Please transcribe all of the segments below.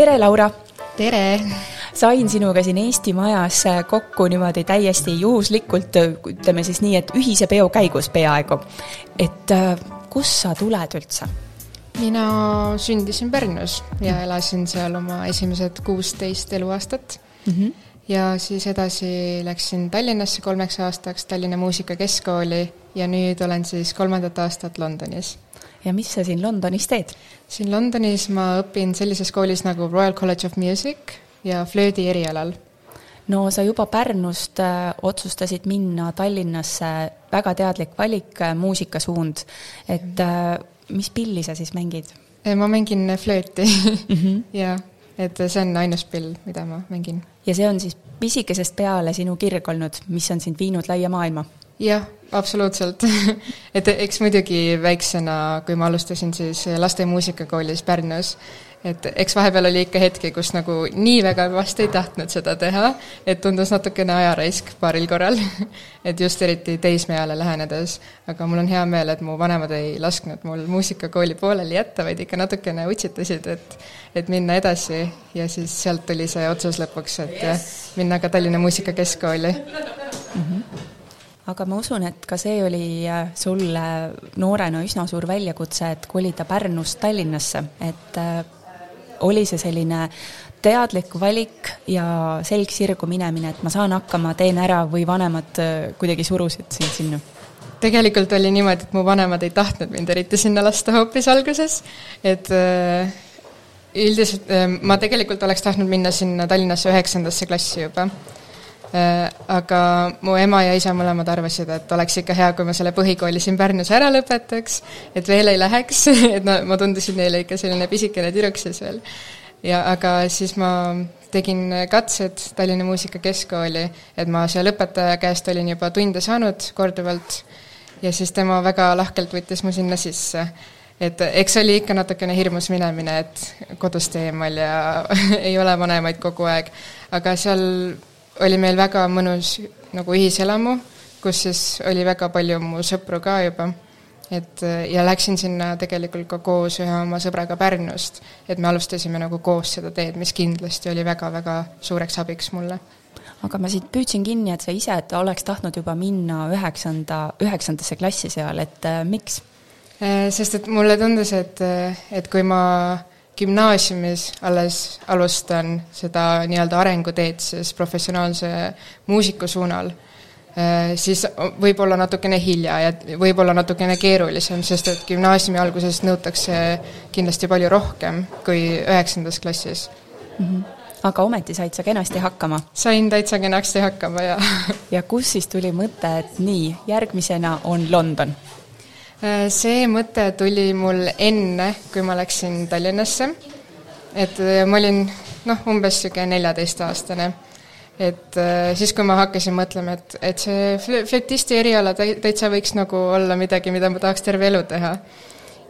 tere, Laura! tere! sain sinuga siin Eesti Majas kokku niimoodi täiesti juhuslikult, ütleme siis nii, et ühise peo käigus peaaegu. et äh, kust sa tuled üldse? mina sündisin Pärnus ja elasin seal oma esimesed kuusteist eluaastat mm. -hmm. ja siis edasi läksin Tallinnasse kolmeks aastaks Tallinna Muusikakeskkooli ja nüüd olen siis kolmandat aastat Londonis ja mis sa siin Londonis teed? siin Londonis ma õpin sellises koolis nagu Royal College of Music ja flöödi erialal. no sa juba Pärnust äh, otsustasid minna Tallinnasse, väga teadlik valik, äh, muusikasuund, et äh, mis pilli sa siis mängid? ma mängin flööti mm -hmm. ja et see on ainus pill, mida ma mängin. ja see on siis pisikesest peale sinu kirg olnud, mis on sind viinud laia maailma? Jah, absoluutselt et eks muidugi väiksena, kui ma alustasin siis laste muusikakoolis Pärnus, et eks vahepeal oli ikka hetki, kus nagu nii väga vast ei tahtnud seda teha, et tundus natukene ajaraisk paaril korral et just eriti teismeeale lähenedes. aga mul on hea meel, et mu vanemad ei lasknud mul muusikakooli pooleli jätta, vaid ikka natukene utsitasid, et et minna edasi ja siis sealt tuli see otsus lõpuks, et yes. minna ka Tallinna Muusikakeskkooli mm. -hmm aga ma usun, et ka see oli äh, sulle noorena üsna suur väljakutse, et kolida Pärnust Tallinnasse, et äh, oli see selline teadlik valik ja selg sirgu minemine, et ma saan hakkama, teen ära või vanemad äh, kuidagi surusid sind sinna? tegelikult oli niimoodi, et mu vanemad ei tahtnud mind eriti sinna lasta hoopis alguses, et üldiselt ma tegelikult oleks tahtnud minna sinna Tallinnasse üheksandasse klassi juba aga mu ema ja isa mõlemad arvasid, et oleks ikka hea, kui ma selle põhikooli siin Pärnus ära lõpetaks, et veel ei läheks, et no ma tundusin neile ikka selline pisikene tüdruk siis veel. ja aga siis ma tegin katsed Tallinna Muusikakeskkooli, et ma seal õpetaja käest olin juba tunde saanud korduvalt ja siis tema väga lahkelt võttis mu sinna sisse et eks oli ikka natukene hirmus minemine, et kodust eemal ja ei ole vanemaid kogu aeg, aga seal oli meil väga mõnus nagu ühiselamu, kus siis oli väga palju mu sõpru ka juba. et ja läksin sinna tegelikult ka koos ühe oma sõbraga Pärnust, et me alustasime nagu koos seda teed, mis kindlasti oli väga-väga suureks abiks mulle aga ma siit püüdsin kinni, et sa ise, et oleks tahtnud juba minna üheksanda, üheksandasse klassi seal, et äh, miks? Äh, sest et mulle tundus, et, et kui ma gümnaasiumis alles alustan seda nii-öelda arenguteed siis professionaalse muusiku suunal, eh, siis võib olla natukene hilja ja võib-olla natukene keerulisem, sest et gümnaasiumi alguses nõutakse kindlasti palju rohkem kui üheksandas klassis mm. -hmm aga ometi said sa kenasti hakkama? sain täitsa kenasti hakkama, jaa. ja kust siis tuli mõte, et nii, järgmisena on London? Äh, see mõte tuli mul enne, kui ma läksin Tallinnasse. et äh, ma olin noh, umbes niisugune neljateistaastane. et äh, siis, kui ma hakkasin mõtlema, et, et see flötisti eriala täitsa võiks nagu olla midagi, mida ma tahaks terve elu teha.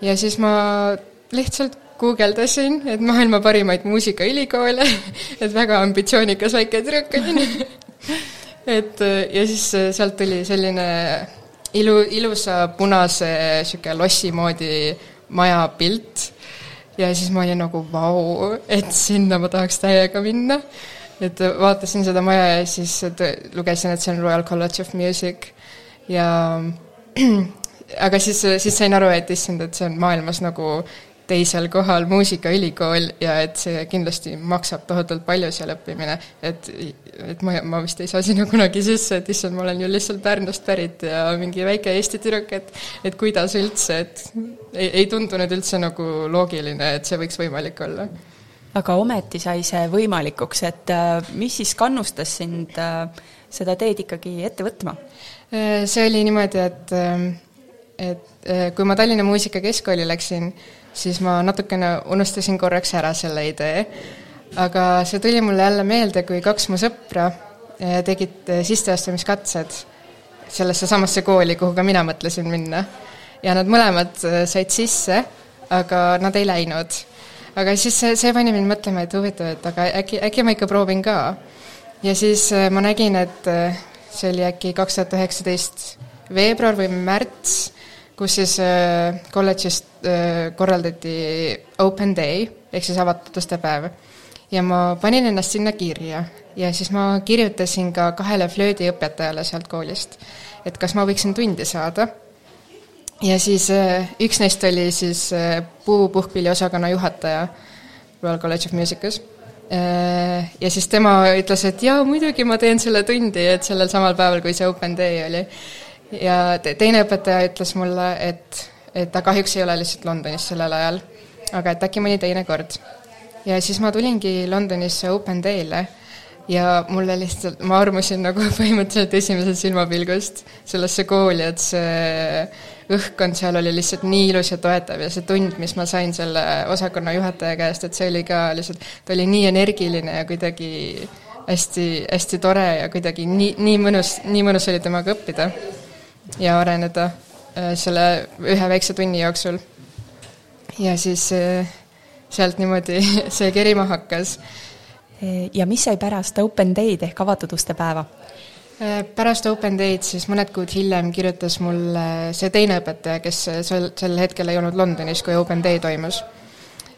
ja siis ma lihtsalt guugeldasin, et maailma parimaid muusikaülikoole, et väga ambitsioonikas väike tüdruk olin et ja siis sealt tuli selline ilu, ilusa punase niisugune lossi moodi maja pilt ja siis ma olin nagu vau, et sinna ma tahaks täiega minna. et vaatasin seda maja ja siis lugesin, et see on Royal College of Music ja aga siis, siis sain aru, et issand, et see on maailmas nagu teisel kohal muusikaülikool ja et see kindlasti maksab tohutult palju seal õppimine, et, et ma, ma vist ei saa sinna kunagi sisse, et issand, ma olen ju lihtsalt Pärnust pärit ja mingi väike Eesti tüdruk, et et kuidas üldse, et ei, ei tundunud üldse nagu loogiline, et see võiks võimalik olla. aga ometi sai see võimalikuks, et äh, mis siis kannustas sind äh, seda teed ikkagi ette võtma? Äh, see oli niimoodi, et et kui ma Tallinna Muusikakeskkooli läksin, siis ma natukene unustasin korraks ära selle idee. aga see tuli mulle jälle meelde, kui kaks mu sõpra eh, tegid eh, sisseastumiskatsed sellesse samasse kooli, kuhu ka mina mõtlesin minna. ja nad mõlemad eh, said sisse, aga nad ei läinud. aga siis see, see pani mind mõtlema, et huvitav, et aga äkki, äkki ma ikka proovin ka. ja siis ma nägin, et see oli äkki kaks tuhat üheksateist veebruar või märts kus siis kolledžis korraldati open day ehk siis avatud ustepäev. ja ma panin ennast sinna kirja ja siis ma kirjutasin ka kahele flöödiõpetajale sealt koolist, et kas ma võiksin tundi saada ja siis üks neist oli siis puupuhkpilliosakonna juhataja Royal College of Musicus Äh, ja siis tema ütles, et jaa, muidugi ma teen selle tundi, et sellel samal päeval, kui see open day oli. Ja teine õpetaja ütles mulle, et, et ta kahjuks ei ole lihtsalt Londonis sellel ajal, aga et äkki mõni teine kord. ja siis ma tulingi Londonisse open day'le ja mulle lihtsalt, ma armusin nagu põhimõtteliselt esimesest silmapilgust sellesse kooli, et see õhkkond seal oli lihtsalt nii ilus ja toetav ja see tund, mis ma sain selle osakonna juhataja käest, et see oli ka lihtsalt, ta oli nii energiline ja kuidagi hästi, hästi tore ja kuidagi nii, nii mõnus, nii mõnus oli temaga õppida ja areneda äh, selle ühe väikse tunni jooksul. ja siis äh, sealt niimoodi see kerima hakkas. ja mis sai pärast Open Day'd ehk avatud uste päeva? Äh, pärast Open Day'd siis mõned kuud hiljem kirjutas mulle see teine õpetaja, kes sel, sel hetkel ei olnud Londonis, kui Open Day toimus.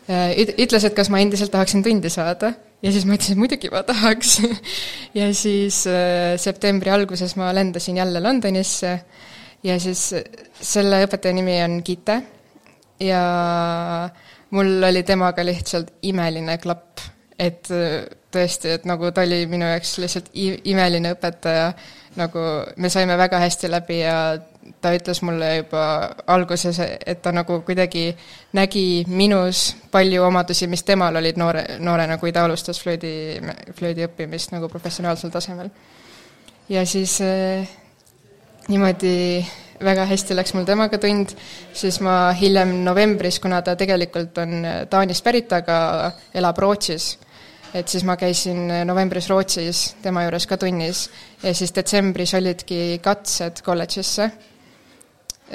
Äh, ütles, et kas ma endiselt tahaksin tundi saada ja siis ma ütlesin, et muidugi ma tahaks. Ja siis äh, septembri alguses ma lendasin jälle Londonisse. Ja siis selle õpetaja nimi on Gite ja mul oli temaga lihtsalt imeline klapp. Et äh, tõesti, et nagu ta oli minu jaoks lihtsalt imeline õpetaja, nagu me saime väga hästi läbi ja ta ütles mulle juba alguses, et ta nagu kuidagi nägi minus palju omadusi, mis temal olid noore, noorena, kui ta alustas flöödi, flöödi õppimist nagu professionaalsel tasemel. ja siis äh, niimoodi väga hästi läks mul temaga tund, siis ma hiljem novembris, kuna ta tegelikult on Taanist pärit, aga elab Rootsis et siis ma käisin novembris Rootsis tema juures ka tunnis ja siis detsembris olidki katsed kolledžisse,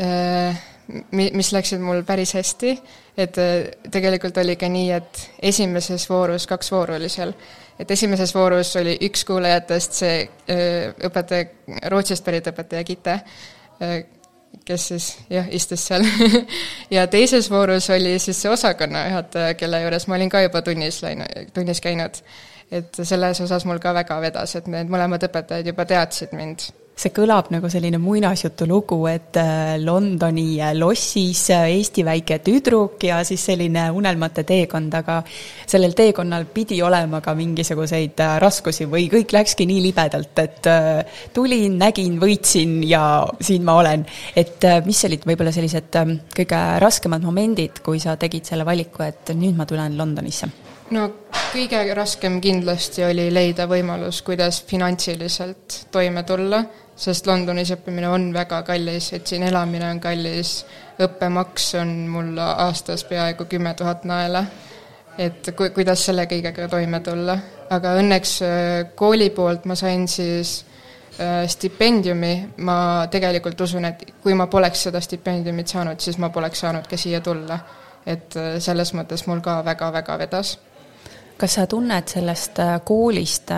äh, mi-, mis läksid mul päris hästi, et äh, tegelikult oli ka nii, et esimeses voorus, kaks vooru oli seal, et esimeses voorus oli üks kuulajatest see äh, õpetaja, Rootsist pärit õpetaja Gite, kes siis jah, istus seal ja teises voorus oli siis see osakonna juhataja, kelle juures ma olin ka juba tunnis läinud, tunnis käinud. Et selles osas mul ka väga vedas, et need mõlemad õpetajad juba teadsid mind see kõlab nagu selline muinasjutulugu, et äh, Londoni äh, lossis äh, Eesti väike tüdruk ja siis selline unelmate teekond, aga sellel teekonnal pidi olema ka mingisuguseid raskusi või kõik läkski nii libedalt, et tulin, nägin, võitsin ja siin ma olen. et mis olid võib-olla sellised kõige raskemad momendid, kui sa tegid selle valiku, et nüüd ma tulen Londonisse? no kõige raskem kindlasti oli leida võimalus, kuidas finantsiliselt toime tulla sest Londonis õppimine on väga kallis, et siin elamine on kallis, õppemaks on mul aastas peaaegu kümme tuhat naela, et ku-, kuidas selle kõigega toime tulla. aga õnneks äh, kooli poolt ma sain siis äh, stipendiumi, ma tegelikult usun, et kui ma poleks seda stipendiumit saanud, siis ma poleks saanud ka siia tulla. et äh, selles mõttes mul ka väga-väga vedas kas sa tunned sellest koolist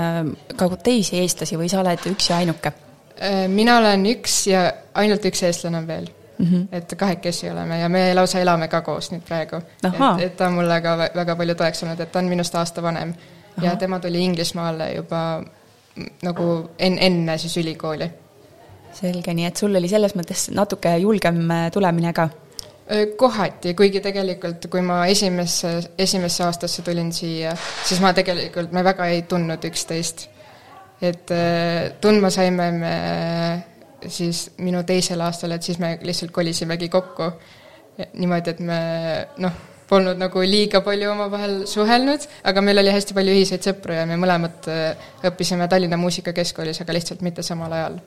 ka teisi eestlasi või sa oled üks ja ainuke? Äh, mina olen üks ja ainult üks eestlane veel mm. -hmm. et kahekesi oleme ja me lausa elame ka koos nüüd praegu. et, et ta on mulle ka väga palju toeks olnud, et ta on minust aasta vanem. ja tema tuli Inglismaale juba nagu en-, enne siis ülikooli. selge, nii et sul oli selles mõttes natuke julgem äh, tulemine ka? Kohati, kuigi tegelikult, kui ma esimesse, esimesse aastasse tulin siia, siis ma tegelikult, me väga ei tundnud üksteist et tundma saime me siis minu teisel aastal, et siis me lihtsalt kolisimegi kokku niimoodi, et me noh, polnud nagu liiga palju omavahel suhelnud, aga meil oli hästi palju ühiseid sõpru ja me mõlemad õppisime Tallinna Muusikakeskkoolis, aga lihtsalt mitte samal ajal.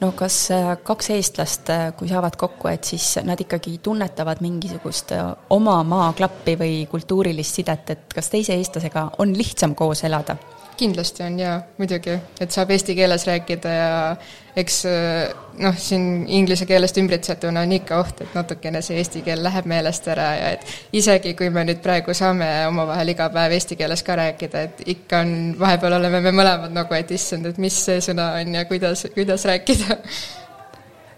No kas kaks eestlast, kui saavad kokku, et siis nad ikkagi tunnetavad mingisugust oma maaklappi või kultuurilist sidet, et kas teise eestlasega on lihtsam koos elada? Kindlasti on jaa, muidugi, et saab eesti keeles rääkida ja eks noh, siin inglise keelest ümbritsetuna on ikka oht, et natukene see eesti keel läheb meelest ära ja et isegi, kui me nüüd praegu saame omavahel iga päev eesti keeles ka rääkida, et ikka on, vahepeal oleme me mõlemad nagu, et issand, et mis see sõna on ja kuidas, kuidas rääkida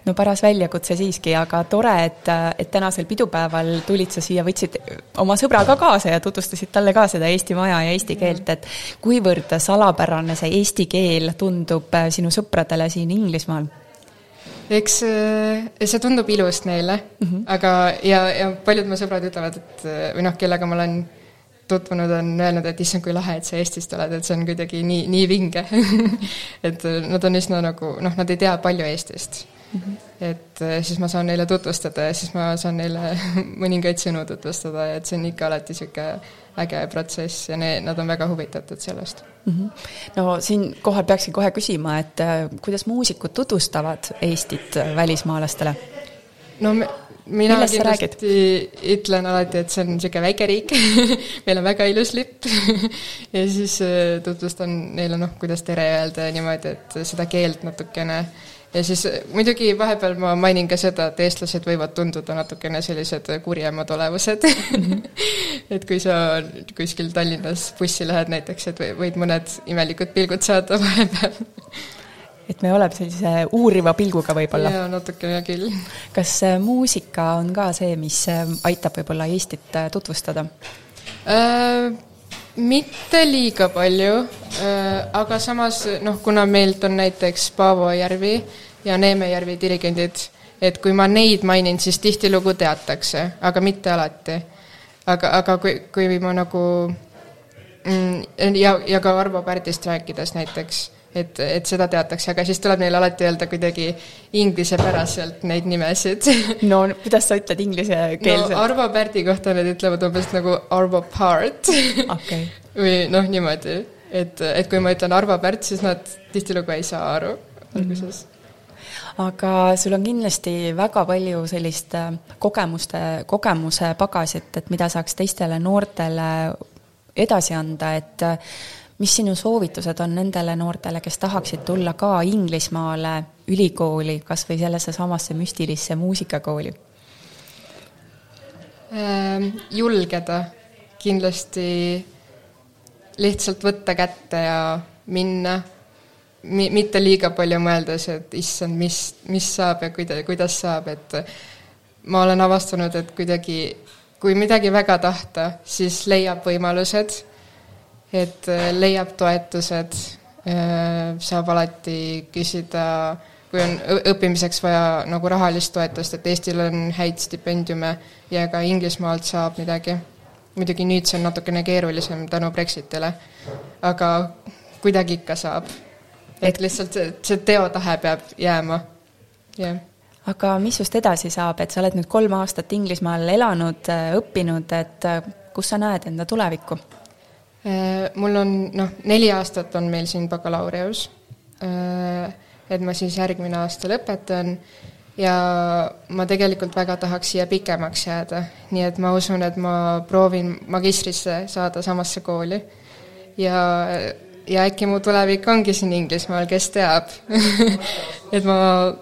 no paras väljakutse siiski, aga tore, et, et tänasel pidupäeval tulid sa siia, võtsid oma sõbra ka kaasa ja tutvustasid talle ka seda Eesti Maja ja eesti keelt, et kuivõrd salapärane see eesti keel tundub äh, sinu sõpradele siin Inglismaal? eks äh, see tundub ilus neile mm, -hmm. aga, ja, ja paljud mu sõbrad ütlevad, et või noh, kellega ma olen tutvunud, on öelnud, et issand, kui lahe, et sa Eestist oled, et see on kuidagi nii, nii vinge et nad on üsna nagu noh, nad ei tea palju Eestist mm. -hmm. et eh, siis ma saan neile tutvustada ja siis ma saan neile mõningaid sõnu tutvustada ja et see on ikka alati niisugune äge protsess ja ne-, nad on väga huvitatud sellest mm. -hmm. no siinkohal peakski kohe küsima, et eh, kuidas muusikud tutvustavad Eestit välismaalastele? no me, mina Millest kindlasti ütlen alati, et see on niisugune väike riik meil on väga ilus lipp ja siis eh, tutvustan neile noh, kuidas tere öelda ja niimoodi, et seda keelt natukene ja siis eh, muidugi vahepeal ma mainin ka seda, et eestlased võivad tunduda natukene sellised kurjemad olevused et kui sa kuskil Tallinnas bussi lähed näiteks, et võid mõned imelikud pilgud saada vahepeal et me oleme sellise uuriva pilguga võib-olla. jaa, natukene küll. kas eh, muusika on ka see, mis eh, aitab võib-olla Eestit tutvustada äh,? Mitte liiga palju äh,, aga samas noh, kuna meilt on näiteks Paavo Järvi ja Neeme Järvi dirigendid, et kui ma neid mainin, siis tihtilugu teatakse, aga mitte alati. aga, aga kui, kui ma nagu mm, ja, ja ka Arvo Pärdist rääkides näiteks, et, et seda teatakse, aga siis tuleb neil alati öelda kuidagi inglisepäraselt neid nimesid. no kuidas sa ütled inglisekeelselt? no Arvo Pärdi kohta nad ütlevad umbes nagu Arvo Part okay. või noh, niimoodi, et, et kui ma ütlen Arvo Pärt, siis nad tihtilugu ei saa aru alguses mm -hmm aga sul on kindlasti väga palju sellist äh, kogemuste, kogemuse pagasit, et mida saaks teistele noortele edasi anda, et äh, mis sinu soovitused on nendele noortele, kes tahaksid tulla ka Inglismaale ülikooli, kas või sellesse samasse müstilisse muusikakooli? Ähm, julgeda, kindlasti lihtsalt võtta kätte ja minna mi-, mitte liiga palju mõeldes, et issand, mis, mis saab ja kuida-, kuidas saab, et ma olen avastanud, et kuidagi kui midagi väga tahta, siis leiab võimalused, et äh, leiab toetused, äh, saab alati küsida, kui on õppimiseks vaja nagu rahalist toetust, et Eestil on häid stipendiume ja ka Inglismaalt saab midagi. muidugi nüüd see on natukene keerulisem tänu Brexitile, aga kuidagi ikka saab et lihtsalt see, see teotahe peab jääma, jah aga mis just edasi saab, et sa oled nüüd kolm aastat Inglismaal elanud, õppinud, et kus sa näed enda tulevikku? Äh, mul on noh, neli aastat on meil siin bakalaureus, äh, et ma siis järgmine aasta lõpetan. Ja ma tegelikult väga tahaks siia pikemaks jääda, nii et ma usun, et ma proovin magistrisse saada samasse kooli. Ja ja äkki mu tulevik ongi siin Inglismaal, kes teab. Et ma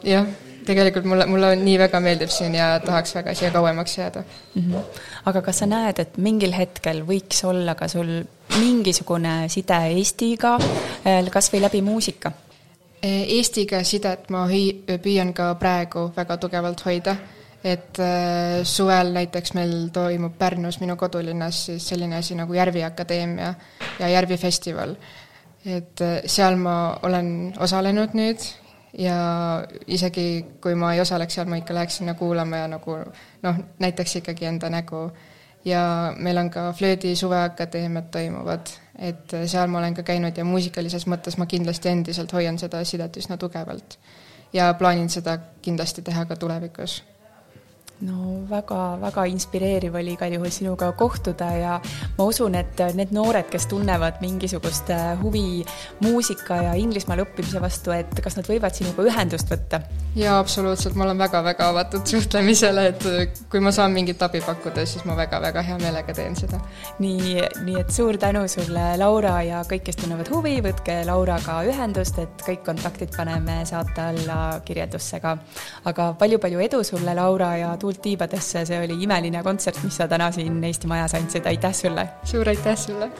jah, tegelikult mulle, mulle nii väga meeldib siin ja tahaks väga siia kauemaks jääda. Mm. -hmm. aga kas sa näed, et mingil hetkel võiks olla ka sul mingisugune side Eestiga, äh, kas või läbi muusika? Eestiga sidet ma püüan ka praegu väga tugevalt hoida et äh, suvel näiteks meil toimub Pärnus, minu kodulinnas, siis selline asi nagu Järvi Akadeemia ja Järvi festival et äh, seal ma olen osalenud nüüd ja isegi kui ma ei osaleks seal, ma ikka läheks sinna kuulama ja nagu noh, näitaks ikkagi enda nägu. Ja meil on ka Flöödi suveakadeemiad toimuvad, et seal ma olen ka käinud ja muusikalises mõttes ma kindlasti endiselt hoian seda sidet üsna tugevalt. ja plaanin seda kindlasti teha ka tulevikus no väga-väga inspireeriv oli igal juhul sinuga kohtuda ja ma usun, et need noored, kes tunnevad mingisugust äh, huvi muusika ja Inglismaal õppimise vastu, et kas nad võivad sinuga ühendust võtta? Jaa, absoluutselt, ma olen väga-väga avatud suhtlemisele, et kui ma saan mingit abi pakkuda, siis ma väga-väga hea meelega teen seda. nii, nii et suur tänu sulle, Laura, ja kõik, kes tunnevad huvi, võtke Lauraga ühendust, et kõik kontaktid paneme saate alla kirjeldusse ka. aga palju-palju edu sulle, Laura, ja tuult tuult tiibadesse, see oli imeline kontsert, mis sa täna siin Eesti Majas andsid, aitäh sulle! suur aitäh sulle!